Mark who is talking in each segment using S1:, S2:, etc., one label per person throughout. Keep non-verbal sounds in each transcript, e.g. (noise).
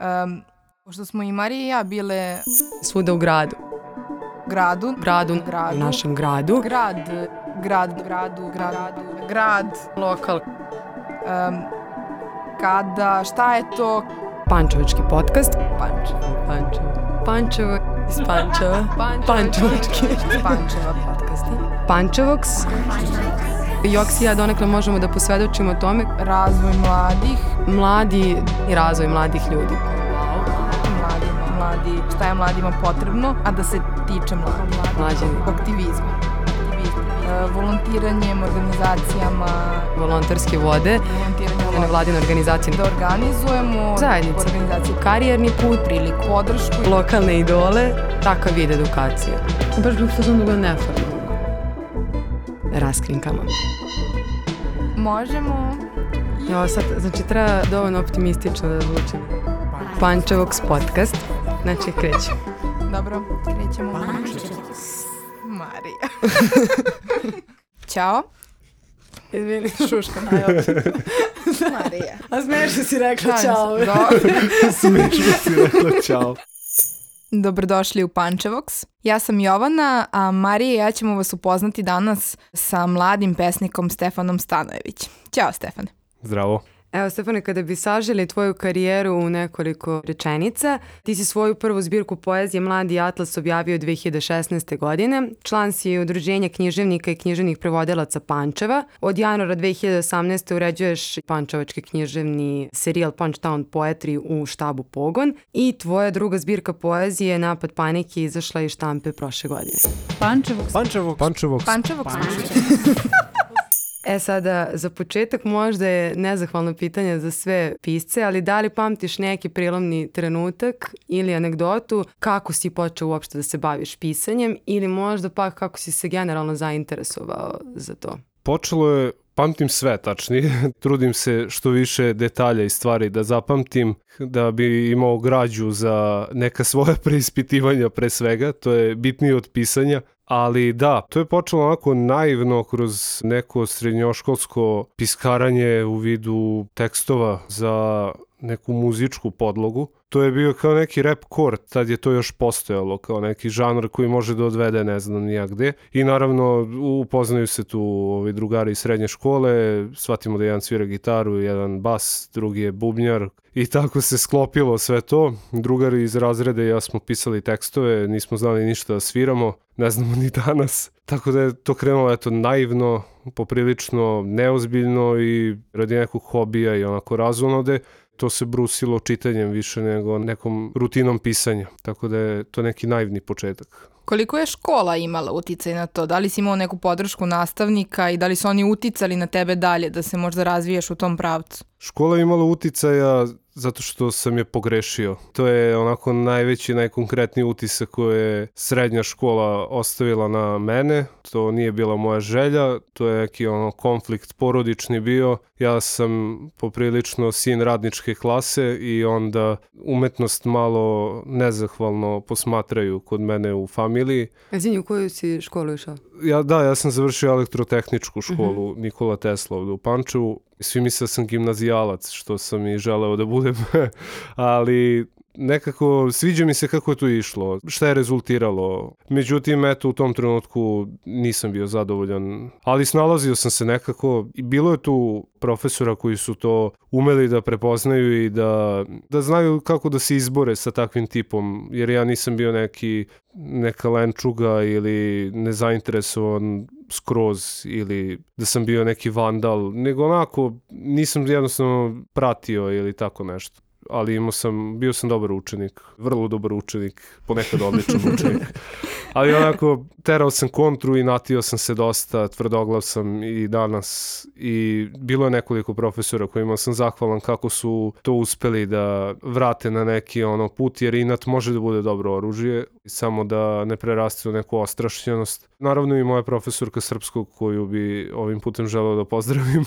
S1: Um, pošto smo i Marija i ja bile
S2: Svuda u gradu.
S1: gradu,
S2: Gradu,
S1: Gradu.
S2: u našem gradu.
S1: grad, grad, gradu, gradu, grad,
S2: Lokal.
S1: um, kada, šta je to
S2: Pančevački podcast.
S1: Pančevo?
S2: Pančevo. Pančevo iz Pančeva. Pančevački.
S1: Pančeva podcasti.
S2: Pančevoks. Joks i ja donekle možemo da posvedočimo tome
S1: Razvoj mladih,
S2: mladi i razvoj mladih ljudi.
S1: mladi, mladi, šta je mladima potrebno, a da se tiče mladih.
S2: Mlađi.
S1: Aktivizma. E, volontiranjem, organizacijama,
S2: Volonterske vode,
S1: volontiranje
S2: nevladine organizacije,
S1: da organizujemo
S2: Zajednice.
S1: organizacije
S2: karijerni put,
S1: priliku, podršku
S2: lokalne idole, takav vid edukacije. Baš bih fazon da bude neformalno. Raskrinkama.
S1: možemo
S2: Jo, sad, znači treba dovoljno optimistično da zvučim. Pančevoks podcast. Znači, krećem.
S1: Dobro, krećemo. Marija. (laughs) Ćao.
S2: Izvini.
S1: Šuška. Marija.
S2: A smešno si rekla čao.
S3: Smešno (laughs) si rekla čao.
S1: Dobrodošli u Pančevoks. Ja sam Jovana, a Marija i ja ćemo vas upoznati danas sa mladim pesnikom Stefanom Stanojević. Ćao Stefane.
S3: Zdravo.
S2: Evo, Stefane, kada bi saželi tvoju karijeru u nekoliko rečenica, ti si svoju prvu zbirku poezije Mladi Atlas objavio 2016. godine. Član si udruženja književnika i književnih prevodilaca Pančeva. Od januara 2018. uređuješ pančevački književni serijal Punchtown Poetry u štabu Pogon i tvoja druga zbirka poezije Napad panike izašla iz štampe prošle godine.
S4: Pančevog
S3: Pančevo. Pančevo.
S1: Pančevoks.
S2: E sada, za početak možda je nezahvalno pitanje za sve pisce, ali da li pamtiš neki prilomni trenutak ili anegdotu kako si počeo uopšte da se baviš pisanjem ili možda pa kako si se generalno zainteresovao za to?
S3: Počelo je, pamtim sve tačnije, (laughs) trudim se što više detalja i stvari da zapamtim, da bi imao građu za neka svoja (laughs) preispitivanja pre svega, to je bitnije od pisanja. Ali da, to je počelo onako naivno kroz neko srednjoškolsko piskaranje u vidu tekstova za neku muzičku podlogu. To je bio kao neki rap core, tad je to još postojalo kao neki žanr koji može da odvede ne znam nija gde. I naravno upoznaju se tu ovi drugari iz srednje škole, shvatimo da jedan svira gitaru, jedan bas, drugi je bubnjar i tako se sklopilo sve to. Drugari iz razreda i ja smo pisali tekstove, nismo znali ništa da sviramo, ne znamo ni danas. Tako da je to krenulo eto naivno, poprilično neozbiljno i radi nekog hobija i onako razonode to se brusilo čitanjem više nego nekom rutinom pisanja. Tako da je to neki naivni početak.
S1: Koliko je škola imala uticaj na to? Da li si imao neku podršku nastavnika i da li su oni uticali na tebe dalje da se možda razvijaš u tom pravcu?
S3: Škola je imala uticaja zato što sam je pogrešio. To je onako najveći, najkonkretniji utisak koje je srednja škola ostavila na mene. To nije bila moja želja, to je neki ono konflikt porodični bio. Ja sam poprilično sin radničke klase i onda umetnost malo nezahvalno posmatraju kod mene u familiji.
S2: Izvini, u koju si školu išao?
S3: Ja, da, ja sam završio elektrotehničku školu Nikola Tesla ovde u Pančevu. Svi misle da sam gimnazijalac, što sam i želeo da budem, (laughs) ali nekako sviđa mi se kako je to išlo, šta je rezultiralo. Međutim, eto, u tom trenutku nisam bio zadovoljan, ali snalazio sam se nekako i bilo je tu profesora koji su to umeli da prepoznaju i da, da znaju kako da se izbore sa takvim tipom, jer ja nisam bio neki neka lenčuga ili nezainteresovan skroz ili da sam bio neki vandal, nego onako nisam jednostavno pratio ili tako nešto ali imao sam, bio sam dobar učenik, vrlo dobar učenik, ponekad odličan (laughs) učenik. Ali onako, terao sam kontru i natio sam se dosta, tvrdoglav sam i danas i bilo je nekoliko profesora kojima sam zahvalan kako su to uspeli da vrate na neki ono put, jer inat može da bude dobro oružje, samo da ne preraste u neku ostrašćenost. Naravno i moja profesorka srpskog koju bi ovim putem želeo da pozdravim,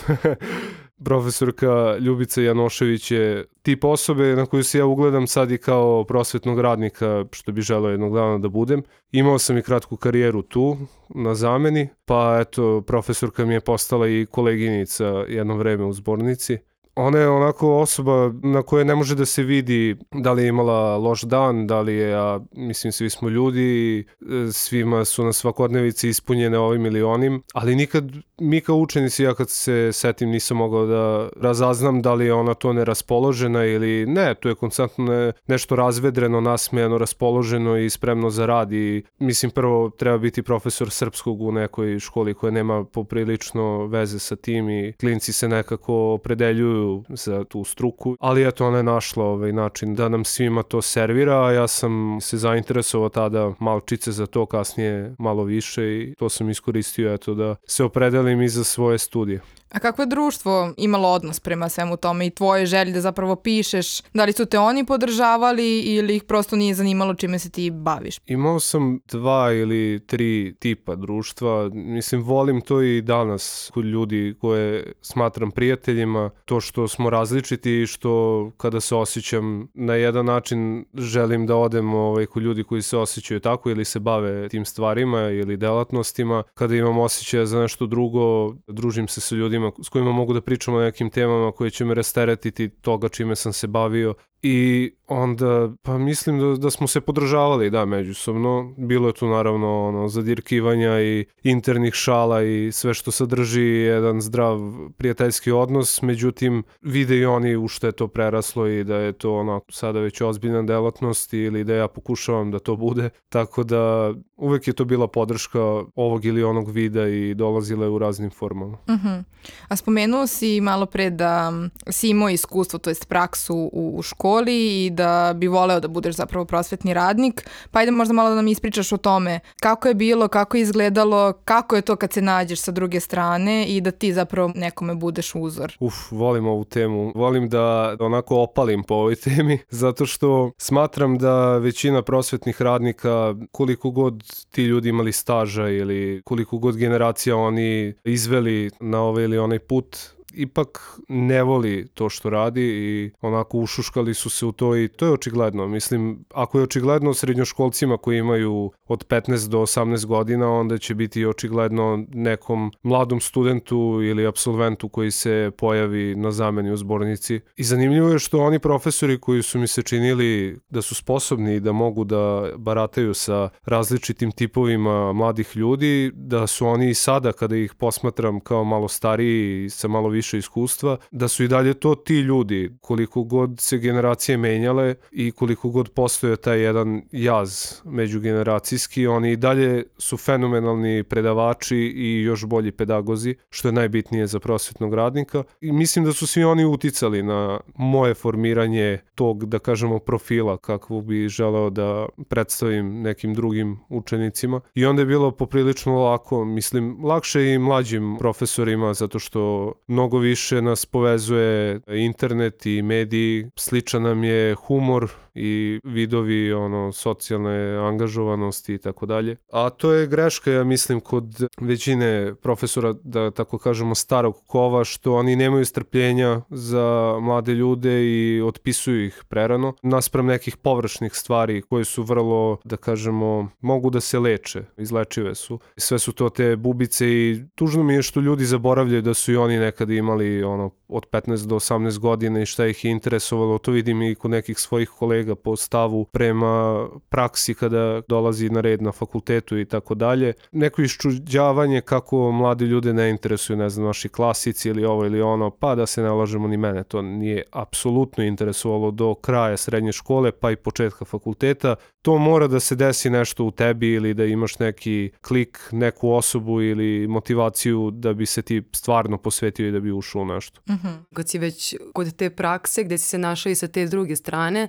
S3: (laughs) profesorka Ljubica Janošević je tip osobe na koju se ja ugledam sad i kao prosvetnog radnika, što bi želeo jednog dana da budem. Imao sam i kratku karijeru tu, na zameni, pa eto, profesorka mi je postala i koleginica jedno vreme u zbornici. Ona je onako osoba na koje ne može da se vidi da li je imala loš dan, da li je, a, mislim, svi smo ljudi, svima su na svakodnevici ispunjene ovim ili onim, ali nikad mi kao učenici, ja kad se setim, nisam mogao da razaznam da li je ona to neraspoložena ili ne, to je konstantno ne, nešto razvedreno, nasmejano, raspoloženo i spremno za rad i mislim prvo treba biti profesor srpskog u nekoj školi koja nema poprilično veze sa tim i klinci se nekako opredeljuju za tu struku, ali eto ona je našla ovaj način da nam svima to servira, a ja sam se zainteresovao tada malčice za to, kasnije malo više i to sam iskoristio eto da se opredelim i za svoje studije.
S1: A kako je društvo imalo odnos prema svemu tome i tvoje želje da zapravo pišeš? Da li su te oni podržavali ili ih prosto nije zanimalo čime se ti baviš?
S3: Imao sam dva ili tri tipa društva. Mislim, volim to i danas kod ljudi koje smatram prijateljima. To što smo različiti i što kada se osjećam na jedan način želim da odem ovaj, kod ljudi koji se osjećaju tako ili se bave tim stvarima ili delatnostima. Kada imam osjećaja za nešto drugo, družim se sa ljudima ljudima s kojima mogu da pričam o nekim temama koje će me rasteretiti toga čime sam se bavio i onda, pa mislim da, da smo se podržavali, da, međusobno. Bilo je tu naravno ono, zadirkivanja i internih šala i sve što sadrži jedan zdrav prijateljski odnos, međutim, vide i oni u što je to preraslo i da je to ono, sada već ozbiljna delatnost ili da ja pokušavam da to bude, tako da uvek je to bila podrška ovog ili onog vida i dolazila je u raznim formama.
S1: Uh mhm. -huh. A spomenuo si malo pre da si imao iskustvo, to jest praksu u, u školi i da bi voleo da budeš zapravo prosvetni radnik, pa ajde možda malo da nam ispričaš o tome kako je bilo, kako je izgledalo, kako je to kad se nađeš sa druge strane i da ti zapravo nekome budeš uzor.
S3: Uf, volim ovu temu. Volim da onako opalim po ovoj (laughs) temi, zato što smatram da većina prosvetnih radnika, koliko god ti ljudi imali staža ili koliko god generacija oni izveli na ovaj ili onaj put, ipak ne voli to što radi i onako ušuškali su se u to i to je očigledno. Mislim, ako je očigledno srednjoškolcima koji imaju od 15 do 18 godina, onda će biti očigledno nekom mladom studentu ili absolventu koji se pojavi na zameni u zbornici. I zanimljivo je što oni profesori koji su mi se činili da su sposobni i da mogu da barataju sa različitim tipovima mladih ljudi, da su oni i sada kada ih posmatram kao malo stariji i sa malo više više iskustva, da su i dalje to ti ljudi, koliko god se generacije menjale i koliko god postoje taj jedan jaz međugeneracijski, oni i dalje su fenomenalni predavači i još bolji pedagozi, što je najbitnije za prosvetnog radnika. I mislim da su svi oni uticali na moje formiranje tog, da kažemo, profila kakvu bi želeo da predstavim nekim drugim učenicima. I onda je bilo poprilično lako, mislim, lakše i mlađim profesorima, zato što mnogo mnogo više nas povezuje internet i mediji, sličan nam je humor i vidovi ono socijalne angažovanosti i tako dalje. A to je greška ja mislim kod većine profesora da tako kažemo starog kova što oni nemaju strpljenja za mlade ljude i otpisuju ih prerano naspram nekih površnih stvari koje su vrlo da kažemo mogu da se leče, izlečive su. Sve su to te bubice i tužno mi je što ljudi zaboravljaju da su i oni nekada imali ono od 15 do 18 godina i šta ih je interesovalo, to vidim i kod nekih svojih kolega po stavu prema praksi kada dolazi na red na fakultetu i tako dalje. Neko iščuđavanje kako mladi ljude ne interesuju, ne znam, naši klasici ili ovo ili ono, pa da se ne lažemo ni mene, to nije apsolutno interesovalo do kraja srednje škole pa i početka fakulteta. To mora da se desi nešto u tebi ili da imaš neki klik, neku osobu ili motivaciju da bi se ti stvarno posvetio i da bi ušao u nešto. Mm
S2: -hmm. Kad si već kod te prakse gde si se našao i sa te druge strane,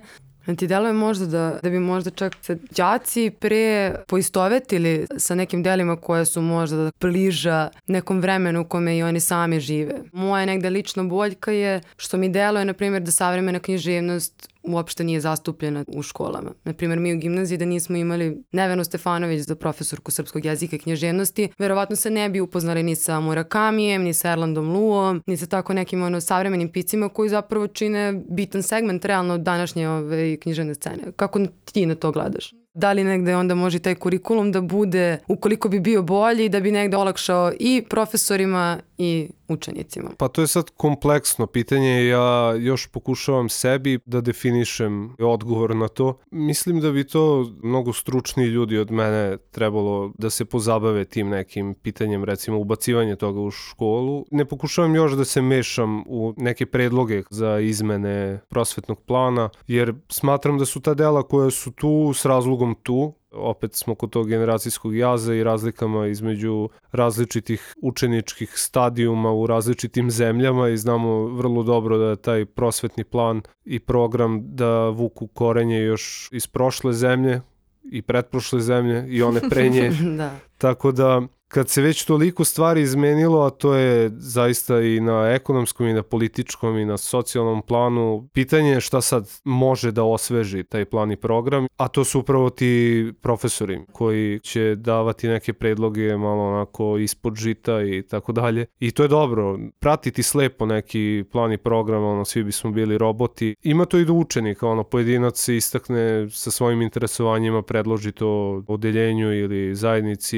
S2: Ti deluje možda da, da bi možda čak se đaci pre poistovetili sa nekim delima koje su možda da bliža nekom vremenu u kome i oni sami žive. Moja negde lična boljka je što mi deluje, na primjer, da savremena književnost uopšte nije zastupljena u školama. Naprimjer, mi u gimnaziji da nismo imali Nevenu Stefanović za profesorku srpskog jezika i književnosti, verovatno se ne bi upoznali ni sa Murakamijem, ni sa Erlandom Luom, ni sa tako nekim ono, savremenim picima koji zapravo čine bitan segment realno današnje ove, književne scene. Kako ti na to gledaš? Da li negde onda može taj kurikulum da bude, ukoliko bi bio bolji, da bi negde olakšao i profesorima i učenicima?
S3: Pa to je sad kompleksno pitanje, ja još pokušavam sebi da definišem odgovor na to. Mislim da bi to mnogo stručniji ljudi od mene trebalo da se pozabave tim nekim pitanjem, recimo ubacivanje toga u školu. Ne pokušavam još da se mešam u neke predloge za izmene prosvetnog plana, jer smatram da su ta dela koja su tu s razlogom tu, opet smo kod tog generacijskog jaza i razlikama između različitih učeničkih stadijuma u različitim zemljama i znamo vrlo dobro da je taj prosvetni plan i program da vuku korenje još iz prošle zemlje i pretprošle zemlje i one pre nje. (laughs)
S2: da.
S3: Tako da kad se već toliko stvari izmenilo, a to je zaista i na ekonomskom i na političkom i na socijalnom planu, pitanje je šta sad može da osveži taj plan i program, a to su upravo ti profesori koji će davati neke predloge malo onako ispod žita i tako dalje. I to je dobro, pratiti slepo neki plan i program, ono, svi bismo bili roboti. Ima to i do učenika, ono, pojedinac se istakne sa svojim interesovanjima, predloži to odeljenju ili zajednici,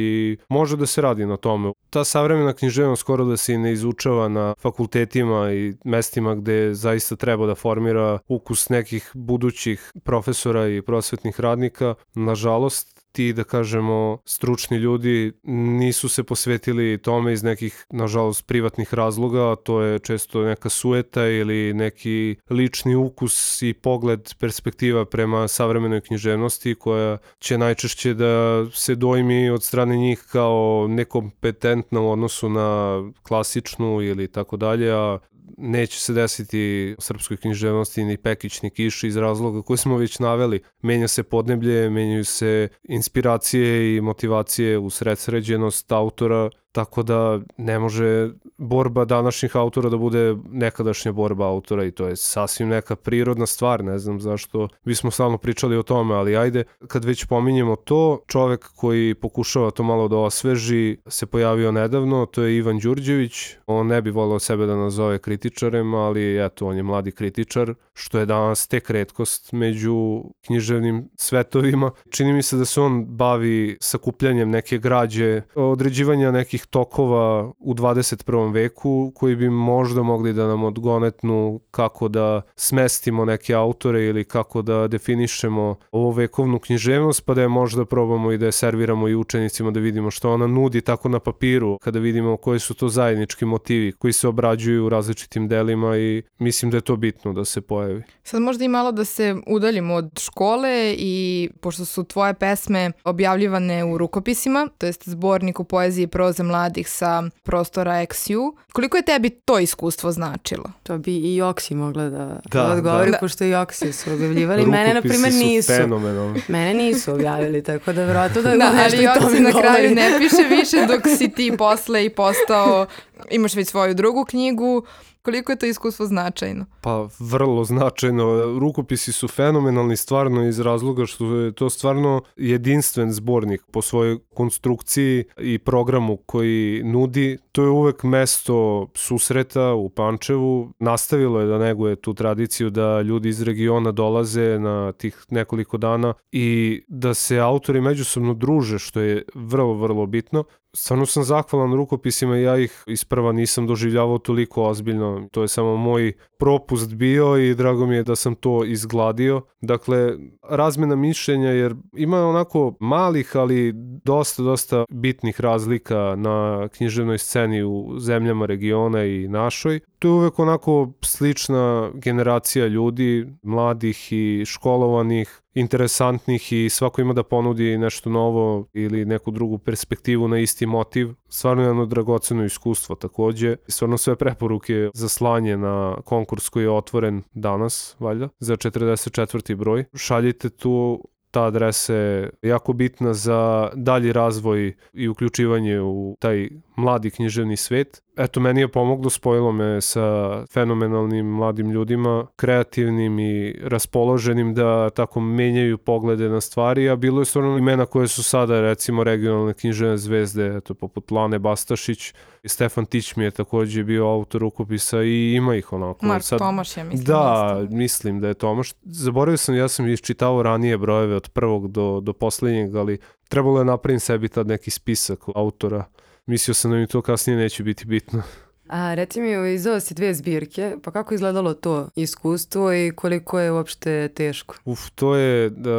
S3: može da se radi na tome. Ta savremena književnost skoro da se i ne izučava na fakultetima i mestima gde zaista treba da formira ukus nekih budućih profesora i prosvetnih radnika. Nažalost, ti, da kažemo, stručni ljudi nisu se posvetili tome iz nekih, nažalost, privatnih razloga, to je često neka sueta ili neki lični ukus i pogled perspektiva prema savremenoj književnosti koja će najčešće da se dojmi od strane njih kao nekompetentna u odnosu na klasičnu ili tako dalje, a neće se desiti srpskoj književnosti ni Pekić ni Kiš iz razloga koje smo već naveli. Menja se podneblje, menjaju se inspiracije i motivacije u sredsređenost autora, tako da ne može borba današnjih autora da bude nekadašnja borba autora i to je sasvim neka prirodna stvar, ne znam zašto bismo stalno pričali o tome, ali ajde, kad već pominjemo to, čovek koji pokušava to malo da osveži se pojavio nedavno, to je Ivan Đurđević, on ne bi volao sebe da nazove kritičarem, ali eto, on je mladi kritičar, što je danas tek redkost među književnim svetovima. Čini mi se da se on bavi sakupljanjem neke građe, određivanja nekih tokova u 21. veku koji bi možda mogli da nam odgonetnu kako da smestimo neke autore ili kako da definišemo ovo vekovnu književnost pa da je možda probamo i da je serviramo i učenicima da vidimo što ona nudi tako na papiru kada vidimo koji su to zajednički motivi koji se obrađuju u različitim delima i mislim da je to bitno da se pojavi.
S1: Sad možda i malo da se udaljimo od škole i pošto su tvoje pesme objavljivane u rukopisima, to jest zborniku poezije i proze sa prostora XU, koliko je tebi to iskustvo značilo?
S2: To bi i Oksi mogla da, da odgovori, da. pošto i Oksi su objavljivali. (laughs) Mene, na primjer, nisu.
S3: Fenomenalni.
S2: Mene nisu objavili, tako da vratno da,
S1: da
S2: nešto i
S1: to mi na kraju ne piše više dok si ti posle i postao, imaš već svoju drugu knjigu, Koliko je to iskustvo značajno?
S3: Pa vrlo značajno. Rukopisi su fenomenalni stvarno iz razloga što je to stvarno jedinstven zbornik po svojoj konstrukciji i programu koji nudi. To je uvek mesto susreta u Pančevu. Nastavilo je da neguje tu tradiciju da ljudi iz regiona dolaze na tih nekoliko dana i da se autori međusobno druže, što je vrlo, vrlo bitno stvarno sam zahvalan rukopisima, ja ih isprva nisam doživljavao toliko ozbiljno, to je samo moj propust bio i drago mi je da sam to izgladio. Dakle, razmena mišljenja jer ima onako malih, ali dosta, dosta bitnih razlika na književnoj sceni u zemljama regiona i našoj. To je uvek onako slična generacija ljudi, mladih i školovanih, interesantnih i svako ima da ponudi nešto novo ili neku drugu perspektivu na isti motiv. Stvarno je jedno dragoceno iskustvo takođe. Stvarno sve preporuke za slanje na konkurs koji je otvoren danas, valjda, za 44. broj. Šaljite tu ta adresa je jako bitna za dalji razvoj i uključivanje u taj mladi književni svet. Eto, meni je pomoglo, spojilo me sa fenomenalnim mladim ljudima, kreativnim i raspoloženim da tako menjaju poglede na stvari, a bilo je stvarno imena koje su sada recimo regionalne književne zvezde, eto, poput Lane Bastašić, Stefan Tić mi je takođe bio autor rukopisa i ima ih onako.
S1: Mark Sad, Tomaš, ja mislim.
S3: Da, isto. mislim da je Tomaš. Zaboravio sam, ja sam iščitao ranije brojeve od prvog do, do poslednjeg, ali trebalo je napravim sebi tad neki spisak autora Mislio sam da mi to kasnije neće biti bitno.
S2: A reci mi, izdao si dve zbirke, pa kako je izgledalo to iskustvo i koliko je uopšte teško?
S3: Uf, to je, da,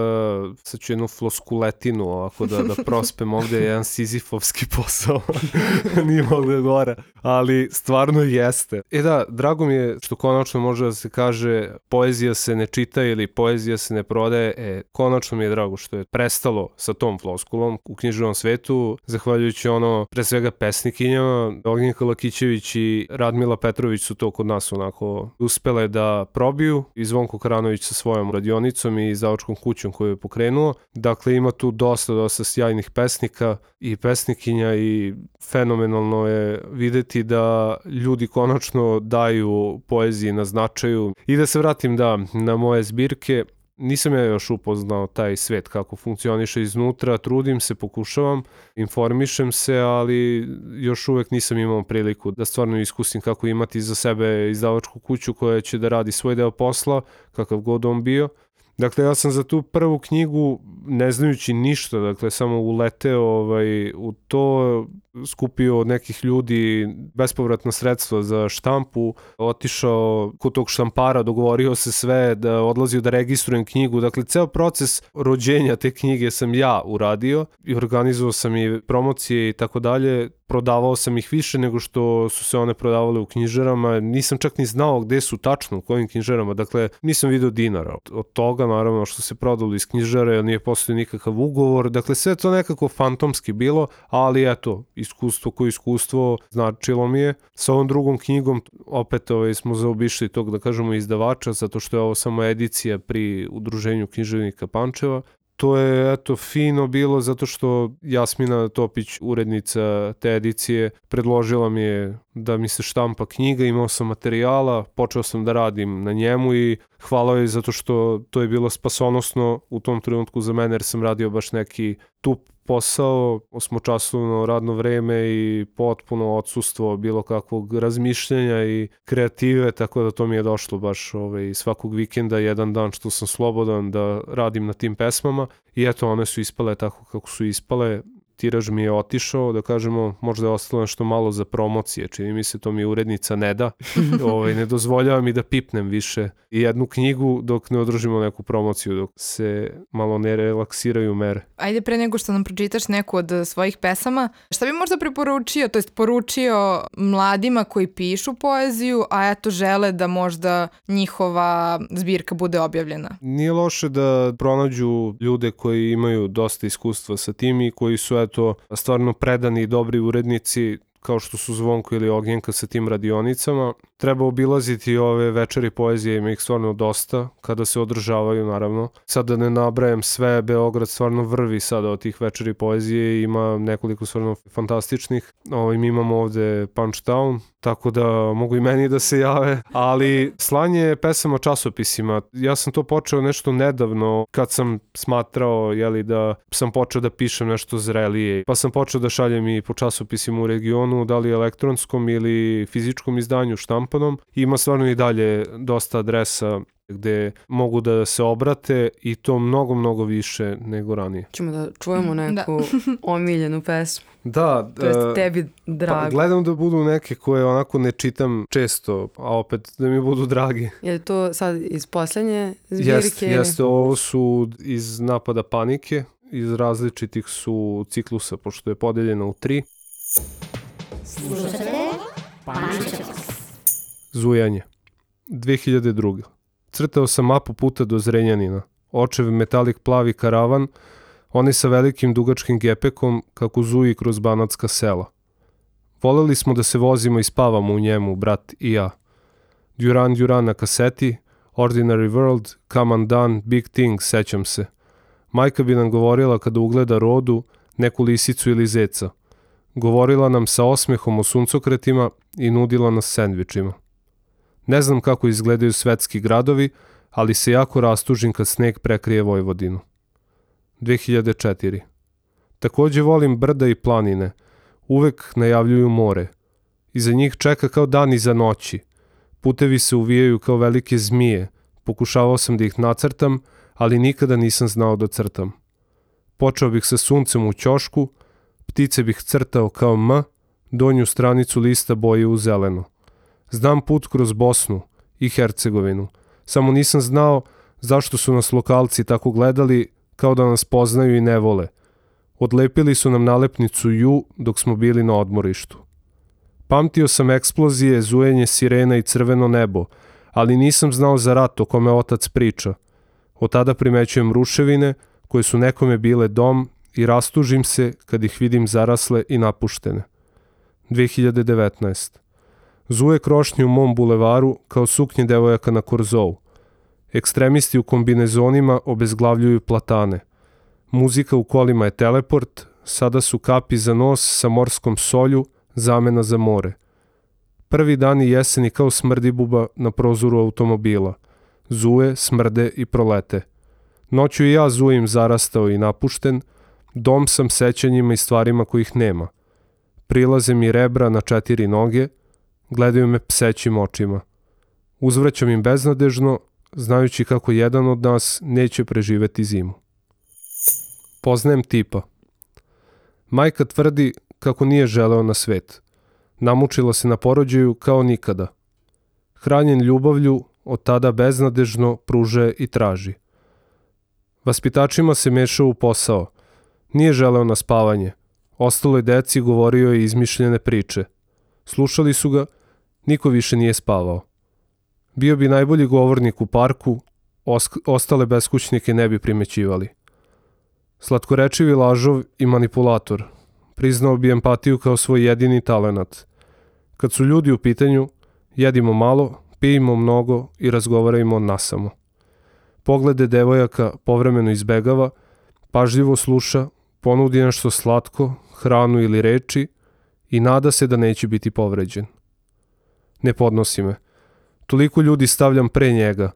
S3: sad ću jednu floskuletinu ovako da, da prospem ovde, jedan sizifovski posao, (laughs) nije mogu da gore, ali stvarno jeste. E da, drago mi je što konačno može da se kaže poezija se ne čita ili poezija se ne prodaje, e, konačno mi je drago što je prestalo sa tom floskulom u knjižnom svetu, zahvaljujući ono, pre svega pesnikinjama, Ognjenka Lakićević i Radmila Petrović su to kod nas onako uspele da probiju i Zvonko Karanović sa svojom radionicom i zavočkom kućom koju je pokrenuo. Dakle, ima tu dosta, dosta sjajnih pesnika i pesnikinja i fenomenalno je videti da ljudi konačno daju poeziji na značaju. I da se vratim da na moje zbirke, Nisam ja još upoznao taj svet kako funkcioniše iznutra, trudim se, pokušavam, informišem se, ali još uvek nisam imao priliku da stvarno iskusim kako imati za sebe izdavačku kuću koja će da radi svoj deo posla, kakav god on bio. Dakle, ja sam za tu prvu knjigu, ne znajući ništa, dakle, samo uleteo ovaj, u to, skupio od nekih ljudi bespovratna sredstva za štampu, otišao kod tog štampara, dogovorio se sve da odlazio da registrujem knjigu. Dakle, ceo proces rođenja te knjige sam ja uradio i organizovao sam i promocije i tako dalje. Prodavao sam ih više nego što su se one prodavale u knjižarama. Nisam čak ni znao gde su tačno, u kojim knjižarama. Dakle, nisam video dinara. Od toga, naravno, što se prodalo iz knjižare, nije postojio nikakav ugovor. Dakle, sve to nekako fantomski bilo, ali eto, iskustvo koje iskustvo značilo mi je. Sa ovom drugom knjigom opet ovaj, smo zaobišli tog da kažemo izdavača zato što je ovo samo edicija pri udruženju književnika Pančeva to je eto fino bilo zato što Jasmina Topić, urednica te edicije, predložila mi je da mi se štampa knjiga, imao sam materijala, počeo sam da radim na njemu i hvala joj zato što to je bilo spasonosno u tom trenutku za mene jer sam radio baš neki tup posao, osmočasovno radno vreme i potpuno odsustvo bilo kakvog razmišljanja i kreative, tako da to mi je došlo baš ovaj, svakog vikenda, jedan dan što sam slobodan da radim na tim pesmama i eto one su ispale tako kako su ispale tiraž mi je otišao, da kažemo, možda je ostalo nešto malo za promocije, čini mi se to mi urednica ne da, (laughs) ovaj, ne dozvoljava mi da pipnem više jednu knjigu dok ne održimo neku promociju, dok se malo ne relaksiraju mere.
S1: Ajde pre nego što nam pročitaš neku od svojih pesama, šta bi možda preporučio, to jest poručio mladima koji pišu poeziju, a eto žele da možda njihova zbirka bude objavljena?
S3: Nije loše da pronađu ljude koji imaju dosta iskustva sa tim i koji su eto, stvarno predani i dobri urednici kao što su Zvonko ili Ognjenka sa tim radionicama. Treba obilaziti ove večeri poezije, ima ih stvarno dosta, kada se održavaju naravno. Sad da ne nabrajem sve, Beograd stvarno vrvi sada od tih večeri poezije, ima nekoliko stvarno fantastičnih. Ovo, mi imamo ovde Punch Town, tako da mogu i meni da se jave, ali slanje pesama časopisima, ja sam to počeo nešto nedavno kad sam smatrao jeli, da sam počeo da pišem nešto zrelije, pa sam počeo da šaljem i po časopisima u regionu, da li elektronskom ili fizičkom izdanju štampanom. Ima stvarno i dalje dosta adresa gde mogu da se obrate i to mnogo, mnogo više nego ranije.
S2: Čemo da čujemo da. neku da. (laughs) omiljenu pesmu.
S3: Da.
S2: To jest tebi drago.
S3: Pa gledam da budu neke koje onako ne čitam često, a opet da mi budu dragi.
S2: Je to sad iz poslednje zbirke?
S3: Jeste, jeste, ovo su iz napada panike, iz različitih su ciklusa, pošto je podeljena u tri. Slušate Zujanje. 2002. Crtao sam mapu puta do Zrenjanina. Očev metalik plavi karavan, oni sa velikim dugačkim gepekom kako zuji kroz banatska sela. Voleli smo da se vozimo i spavamo u njemu, brat i ja. Duran Duran na kaseti, Ordinary World, Come Undone, Big Thing, sećam se. Majka bi nam govorila kada ugleda rodu, neku lisicu ili zeca. Govorila nam sa osmehom o suncokretima i nudila nas sendvičima. Ne znam kako izgledaju svetski gradovi, ali se jako rastužim kad sneg prekrije Vojvodinu. 2004. Takođe volim brda i planine. Uvek najavljuju more. Iza njih čeka kao dan iza noći. Putevi se uvijaju kao velike zmije. Pokušavao sam da ih nacrtam, ali nikada nisam znao da crtam. Počeo bih sa suncem u ćošku, ptice bih crtao kao M, donju stranicu lista boje u zeleno. Znam put kroz Bosnu i Hercegovinu, samo nisam znao zašto su nas lokalci tako gledali kao da nas poznaju i ne vole. Odlepili su nam nalepnicu ju dok smo bili na odmorištu. Pamtio sam eksplozije, zujenje sirena i crveno nebo, ali nisam znao za rat o kome otac priča. Od tada primećujem ruševine koje su nekome bile dom i rastužim se kad ih vidim zarasle i napuštene. 2019. Zuje krošnje u mom bulevaru kao suknje devojaka na Korzovu. Ekstremisti u kombinezonima obezglavljuju platane. Muzika u kolima je teleport, sada su kapi za nos sa morskom solju, zamena za more. Prvi dani jeseni kao smrdi buba na prozoru automobila. Zuje, smrde i prolete. Noću i ja zujim zarastao i napušten, dom sam sećanjima i stvarima kojih nema. Prilaze mi rebra na četiri noge, gledaju me psećim očima. Uzvraćam im beznadežno, znajući kako jedan od nas neće preživeti zimu. Poznajem tipa. Majka tvrdi kako nije želeo na svet. Namučila se na porođaju kao nikada. Hranjen ljubavlju, od tada beznadežno pruže i traži. Vaspitačima se mešao u posao. Nije želeo na spavanje. Ostaloj deci govorio je izmišljene priče. Slušali su ga, niko više nije spavao. Bio bi najbolji govornik u parku, ostale beskućnike ne bi primećivali. Slatkorečivi lažov i manipulator. Priznao bi empatiju kao svoj jedini talenat. Kad su ljudi u pitanju, jedimo malo, pijemo mnogo i razgovarajmo nasamo. Poglede devojaka povremeno izbegava, pažljivo sluša, ponudi nešto slatko, hranu ili reči i nada se da neće biti povređen. Ne podnosi me. Toliko ljudi stavljam pre njega.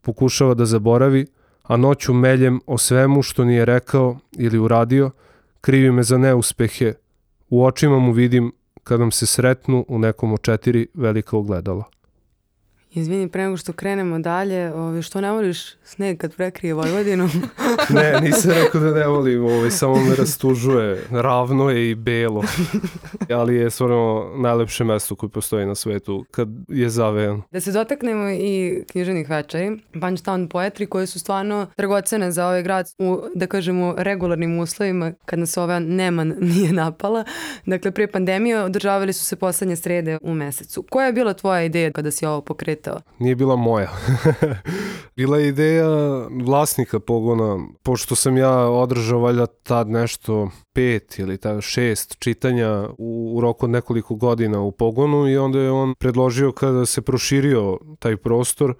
S3: Pokušava da zaboravi, a noću meljem o svemu što nije rekao ili uradio, krivi me za neuspehe, u očima mu vidim kad nam se sretnu u nekom od četiri velika ogledala.
S2: Izvini, pre nego što krenemo dalje, ove, što ne voliš sneg kad prekrije Vojvodinu? (laughs)
S3: ne, nisam rekao da ne volim, ove, samo me rastužuje. Ravno je i belo. (laughs) Ali je stvarno najlepše mesto koje postoji na svetu kad je zavejan.
S2: Da se dotaknemo i knjiženih večeri, Punchtown Poetry, koje su stvarno dragocene za ovaj grad u, da kažemo, regularnim uslovima, kad nas ova neman (laughs) nije napala. Dakle, prije pandemije održavali su se poslednje srede u mesecu. Koja je bila tvoja ideja kada si ovo pokretao?
S3: To? Nije bila moja. (laughs) bila je ideja vlasnika pogona, pošto sam ja održao valjda tad nešto pet ili ta šest čitanja u, u roku od nekoliko godina u pogonu i onda je on predložio kada se proširio taj prostor e,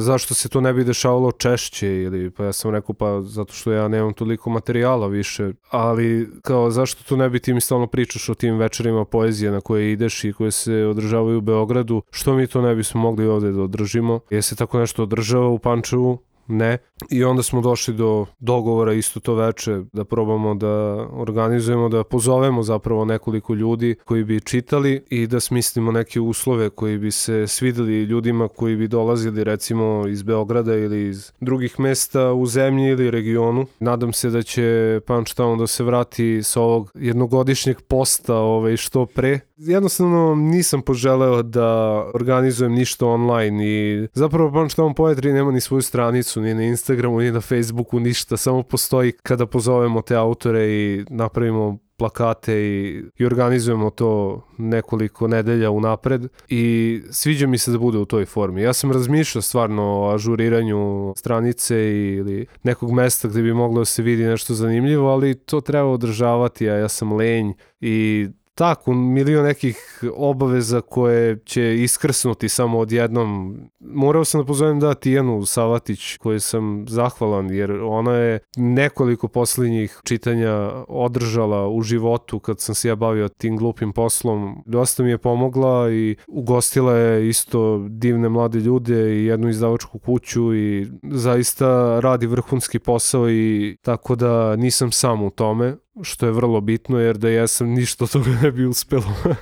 S3: zašto se to ne bi dešavalo češće ili pa ja sam rekao pa zato što ja nemam toliko materijala više ali kao zašto to ne bi ti mi stalno pričaš o tim večerima poezije na koje ideš i koje se održavaju u Beogradu što mi to ne bismo mogli ovde da održimo je se tako nešto održava u Pančevu ne. I onda smo došli do dogovora isto to veče da probamo da organizujemo, da pozovemo zapravo nekoliko ljudi koji bi čitali i da smislimo neke uslove koji bi se svideli ljudima koji bi dolazili recimo iz Beograda ili iz drugih mesta u zemlji ili regionu. Nadam se da će Punchtown da se vrati sa ovog jednogodišnjeg posta ovaj, što pre. Jednostavno nisam poželeo da organizujem ništa online i zapravo Punchtown Poetry nema ni svoju stranicu nisu ni na Instagramu, ni na Facebooku, ništa, samo postoji kada pozovemo te autore i napravimo plakate i, i organizujemo to nekoliko nedelja unapred i sviđa mi se da bude u toj formi. Ja sam razmišljao stvarno o ažuriranju stranice ili nekog mesta gde bi moglo da se vidi nešto zanimljivo, ali to treba održavati, a ja sam lenj i tako, milion nekih obaveza koje će iskrsnuti samo odjednom. Morao sam da pozovem da Tijanu Savatić, koju sam zahvalan, jer ona je nekoliko poslednjih čitanja održala u životu kad sam se ja bavio tim glupim poslom. Dosta mi je pomogla i ugostila je isto divne mlade ljude i jednu izdavačku kuću i zaista radi vrhunski posao i tako da nisam sam u tome što je vrlo bitno jer da jesam ništa od toga ne bi uspelo. (laughs)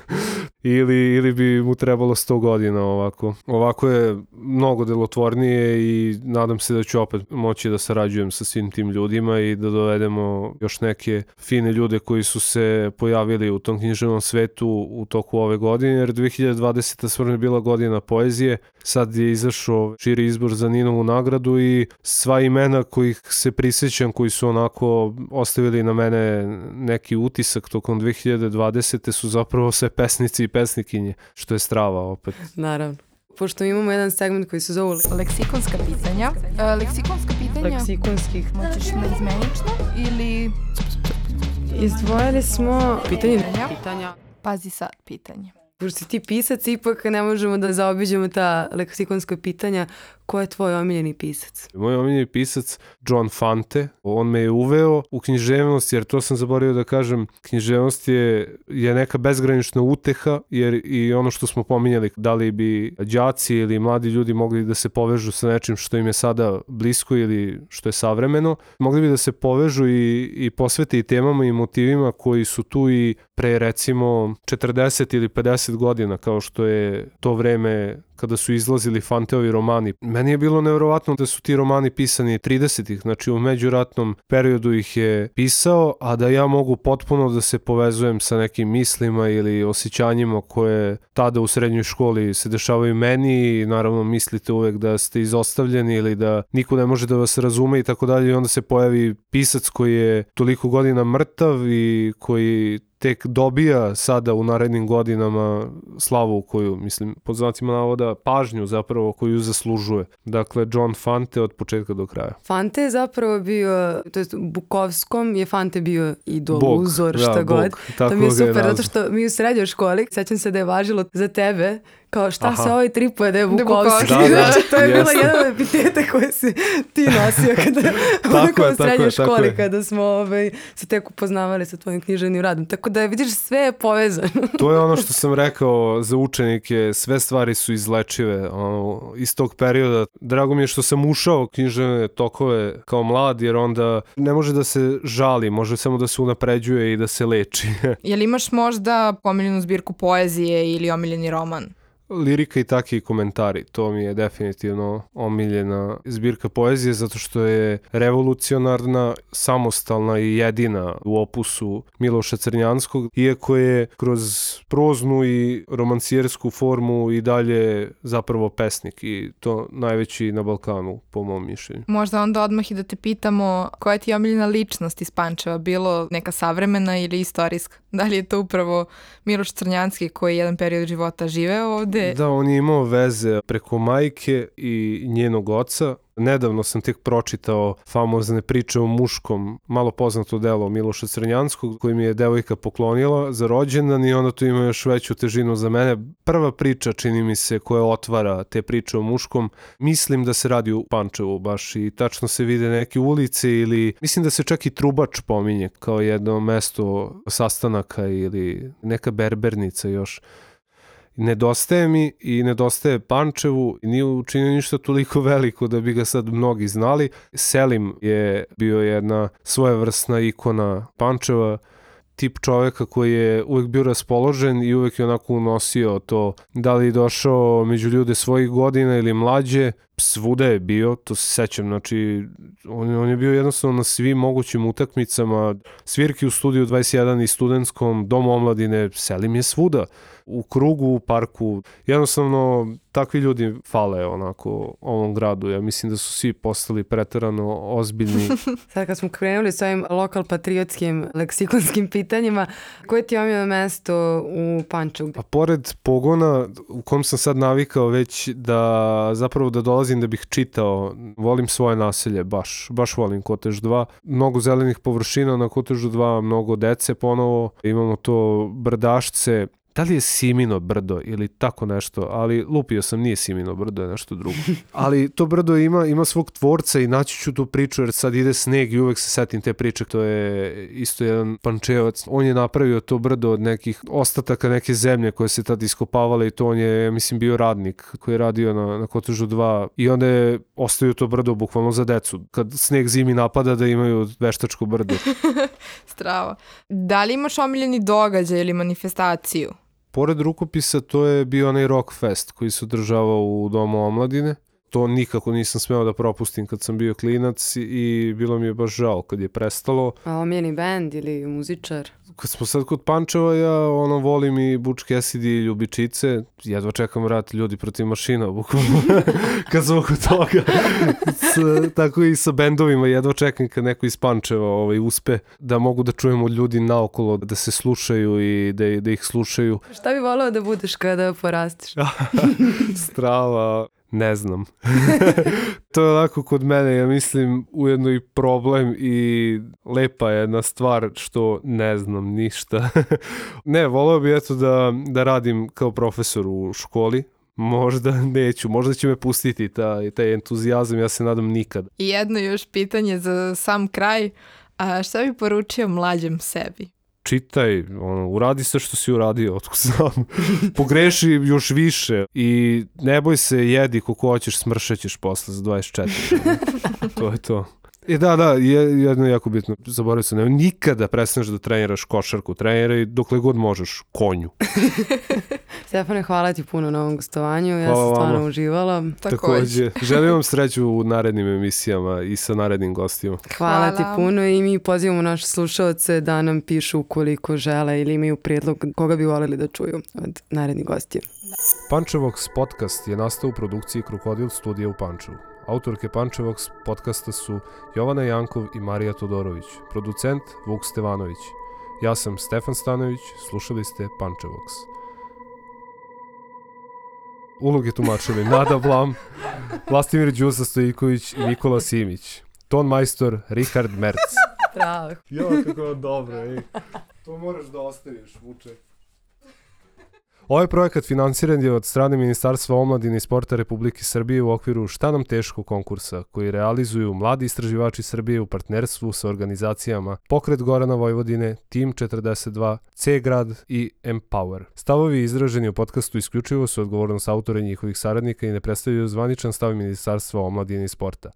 S3: ili, ili bi mu trebalo 100 godina ovako. Ovako je mnogo delotvornije i nadam se da ću opet moći da sarađujem sa svim tim ljudima i da dovedemo još neke fine ljude koji su se pojavili u tom književnom svetu u toku ove godine, jer 2020. stvarno je bila godina poezije, sad je izašao širi izbor za Ninovu nagradu i sva imena kojih se prisjećam, koji su onako ostavili na mene neki utisak tokom 2020. su zapravo sve pesnici i pesnikinje, što je strava opet.
S2: Naravno. Pošto imamo jedan segment koji se zove
S1: Leksikonska pitanja. E, leksikonska pitanja
S2: leksikonskih.
S1: moćeš na izmenično ili...
S2: Izdvojili smo pitanje
S1: Pitanja.
S2: pitanja.
S1: Pazi sad pitanje.
S2: Pošto si ti pisac, ipak ne možemo da zaobiđemo ta leksikonska pitanja. Ko je tvoj omiljeni pisac?
S3: Moj omiljeni pisac John Fante, on me je uveo u književnost, jer to sam zaboravio da kažem, književnost je, je neka bezgranična uteha, jer i ono što smo pominjali, da li bi đaci ili mladi ljudi mogli da se povežu sa nečim što im je sada blisko ili što je savremeno, mogli bi da se povežu i, i posvete i temama i motivima koji su tu i pre recimo 40 ili 50 godina, kao što je to vreme kada su izlazili Fanteovi romani. Meni je bilo nevjerovatno da su ti romani pisani 30-ih, znači u međuratnom periodu ih je pisao, a da ja mogu potpuno da se povezujem sa nekim mislima ili osjećanjima koje tada u srednjoj školi se dešavaju meni i naravno mislite uvek da ste izostavljeni ili da niko ne može da vas razume i tako dalje i onda se pojavi pisac koji je toliko godina mrtav i koji tek dobija sada u narednim godinama slavu koju, mislim, pod znacima navoda, pažnju zapravo koju zaslužuje. Dakle, John Fante od početka do kraja.
S2: Fante je zapravo bio, to jest Bukovskom je Fante bio idol,
S3: Bog,
S2: uzor,
S3: da,
S2: šta
S3: Bog,
S2: god.
S3: tako
S2: to mi je
S3: ga je
S2: super, zato što mi u srednjoj školi, sećam se da je važilo za tebe, kao šta
S3: Aha.
S2: se ovaj tripuje da je
S1: Da
S2: Bukovski.
S1: Bukovski,
S3: da.
S2: Znači, to je bila jedan od epiteta koje si ti nosio kada, (laughs)
S3: Tako je,
S2: u
S3: tako
S2: srednjoj
S3: je, tako
S2: školi,
S3: je.
S2: kada smo ovaj, se tek upoznavali sa tvojim književnim radom. Tako da vidiš, sve je povezano. (laughs)
S3: To je ono što sam rekao za učenike, sve stvari su izlečive ono, iz tog perioda. Drago mi je što sam ušao u književne tokove kao mlad, jer onda ne može da se žali, može samo da se unapređuje i da se leči. (laughs)
S1: Jel imaš možda omiljenu zbirku poezije ili omiljeni roman?
S3: Lirika i takvi komentari, to mi je definitivno omiljena zbirka poezije zato što je revolucionarna, samostalna i jedina u opusu Miloša Crnjanskog, iako je kroz proznu i romancijersku formu i dalje zapravo pesnik i to najveći na Balkanu po mom mišljenju.
S1: Možda onda odmah i da te pitamo koja je ti omiljena ličnost iz Pančeva, bilo neka savremena ili istorijska? Da li je to upravo Miloš Crnjanski koji je jedan period života živeo ovde?
S3: Da, on je imao veze preko majke i njenog oca. Nedavno sam tek pročitao famozne priče o muškom, malo poznato delo Miloša Crnjanskog, koji mi je devojka poklonila za rođendan i onda tu ima još veću težinu za mene. Prva priča, čini mi se, koja otvara te priče o muškom, mislim da se radi u Pančevu baš i tačno se vide neke ulice ili mislim da se čak i Trubač pominje kao jedno mesto sastanaka ili neka berbernica još nedostaje mi i nedostaje Pančevu i nije učinio ništa toliko (laughs) veliko da bi ga sad mnogi znali. Selim je bio jedna svojevrsna ikona Pančeva, tip čoveka koji je uvek bio raspoložen i uvek je onako unosio to da li je došao među ljude svojih godina ili mlađe, svuda je bio, to se sećam, znači on, on je bio jednostavno na svim mogućim utakmicama, svirki u studiju 21 i studentskom, dom omladine, Selim je svuda u krugu, u parku. Jednostavno, takvi ljudi fale onako ovom gradu. Ja mislim da su svi postali preterano ozbiljni. (laughs)
S2: Sad kad smo krenuli s ovim lokal patriotskim leksikonskim pitanjima, koje ti je omiljeno mesto u Pančevu?
S3: Pa pored pogona u kom sam sad navikao već da zapravo da dolazim da bih čitao, volim svoje naselje, baš, baš volim Kotež 2. Mnogo zelenih površina na Kotežu 2, mnogo dece ponovo, imamo to brdašce, da li je Simino brdo ili tako nešto, ali lupio sam, nije Simino brdo, je nešto drugo. (laughs) Ali to brdo ima, ima svog tvorca i naći ću tu priču jer sad ide sneg i uvek se setim te priče. To je isto jedan pančevac. On je napravio to brdo od nekih ostataka neke zemlje koje se tad iskopavale i to on je, ja mislim, bio radnik koji je radio na, na Kotežu 2 i onda je ostavio to brdo bukvalno za decu. Kad sneg zimi napada da imaju veštačko brdo. (laughs)
S1: Strava. Da li imaš omiljeni događaj ili manifestaciju?
S3: Pored rukopisa, to je bio onaj rock fest koji se održavao u Domu omladine. To nikako nisam smeo da propustim kad sam bio klinac i bilo mi je baš žao kad je prestalo.
S2: A omljeni bend ili muzičar?
S3: Kad smo sad kod Pančeva, ja ono volim i Butch Cassidy i Ljubičice. Jedva čekam rat ljudi protiv mašina, bukvalno. (laughs) kad sam oko toga. S, tako i sa bendovima, jedva čekam kad neko iz Pančeva ovaj, uspe da mogu da čujemo ljudi naokolo, da se slušaju i da, da ih slušaju.
S2: Šta bi volao da budeš kada porastiš? (laughs)
S3: Strava, ne znam. (laughs) to je onako kod mene, ja mislim, ujedno i problem i lepa je jedna stvar što ne znam ništa. (laughs) ne, voleo bi eto da, da radim kao profesor u školi, Možda neću, možda će me pustiti taj, taj entuzijazam, ja se nadam nikad.
S1: I jedno još pitanje za sam kraj, a šta bi poručio mlađem sebi?
S3: Čitaj, ono, uradi sve što si uradio, (laughs) otko znam. Pogreši još više i ne boj se, jedi koliko hoćeš, smršećeš posle za 24. (laughs) to je to. I da, da, je, jedno je jako bitno, zaboravio sam, ne, nikada prestaneš da treniraš košarku, treniraj dokle god možeš, konju. (laughs)
S2: Stefane, hvala ti puno na ovom gostovanju, ja hvala sam stvarno vama. uživala.
S3: Takođe. Želim vam sreću u narednim emisijama i sa narednim gostima.
S2: Hvala, hvala. ti puno i mi pozivamo naše slušalce da nam pišu ukoliko žele ili imaju prijedlog koga bi voleli da čuju od narednih gostija.
S3: Pančevox podcast je nastao u produkciji Krokodil studija u Pančevu. Autorke Pančevox podcasta su Jovana Jankov i Marija Todorović, producent Vuk Stevanović. Ja sam Stefan Stanović, slušali ste Pančevox. Uloge tumačili (laughs) Nada Blam, Vlastimir Đusa Stojiković i Nikola Simić. Ton majstor Richard Merc.
S2: Bravo.
S3: Jo, kako dobro, ej. To moraš da ostaviš, Vuče. Ovaj projekat finansiran je od strane Ministarstva omladine i sporta Republike Srbije u okviru Šta nam teško konkursa, koji realizuju mladi istraživači Srbije u partnerstvu sa organizacijama Pokret Gorana Vojvodine, Team 42, C-grad i Empower. Stavovi izraženi u podcastu isključivo su odgovornost autora i njihovih saradnika i ne predstavljaju zvaničan stav Ministarstva omladine i sporta.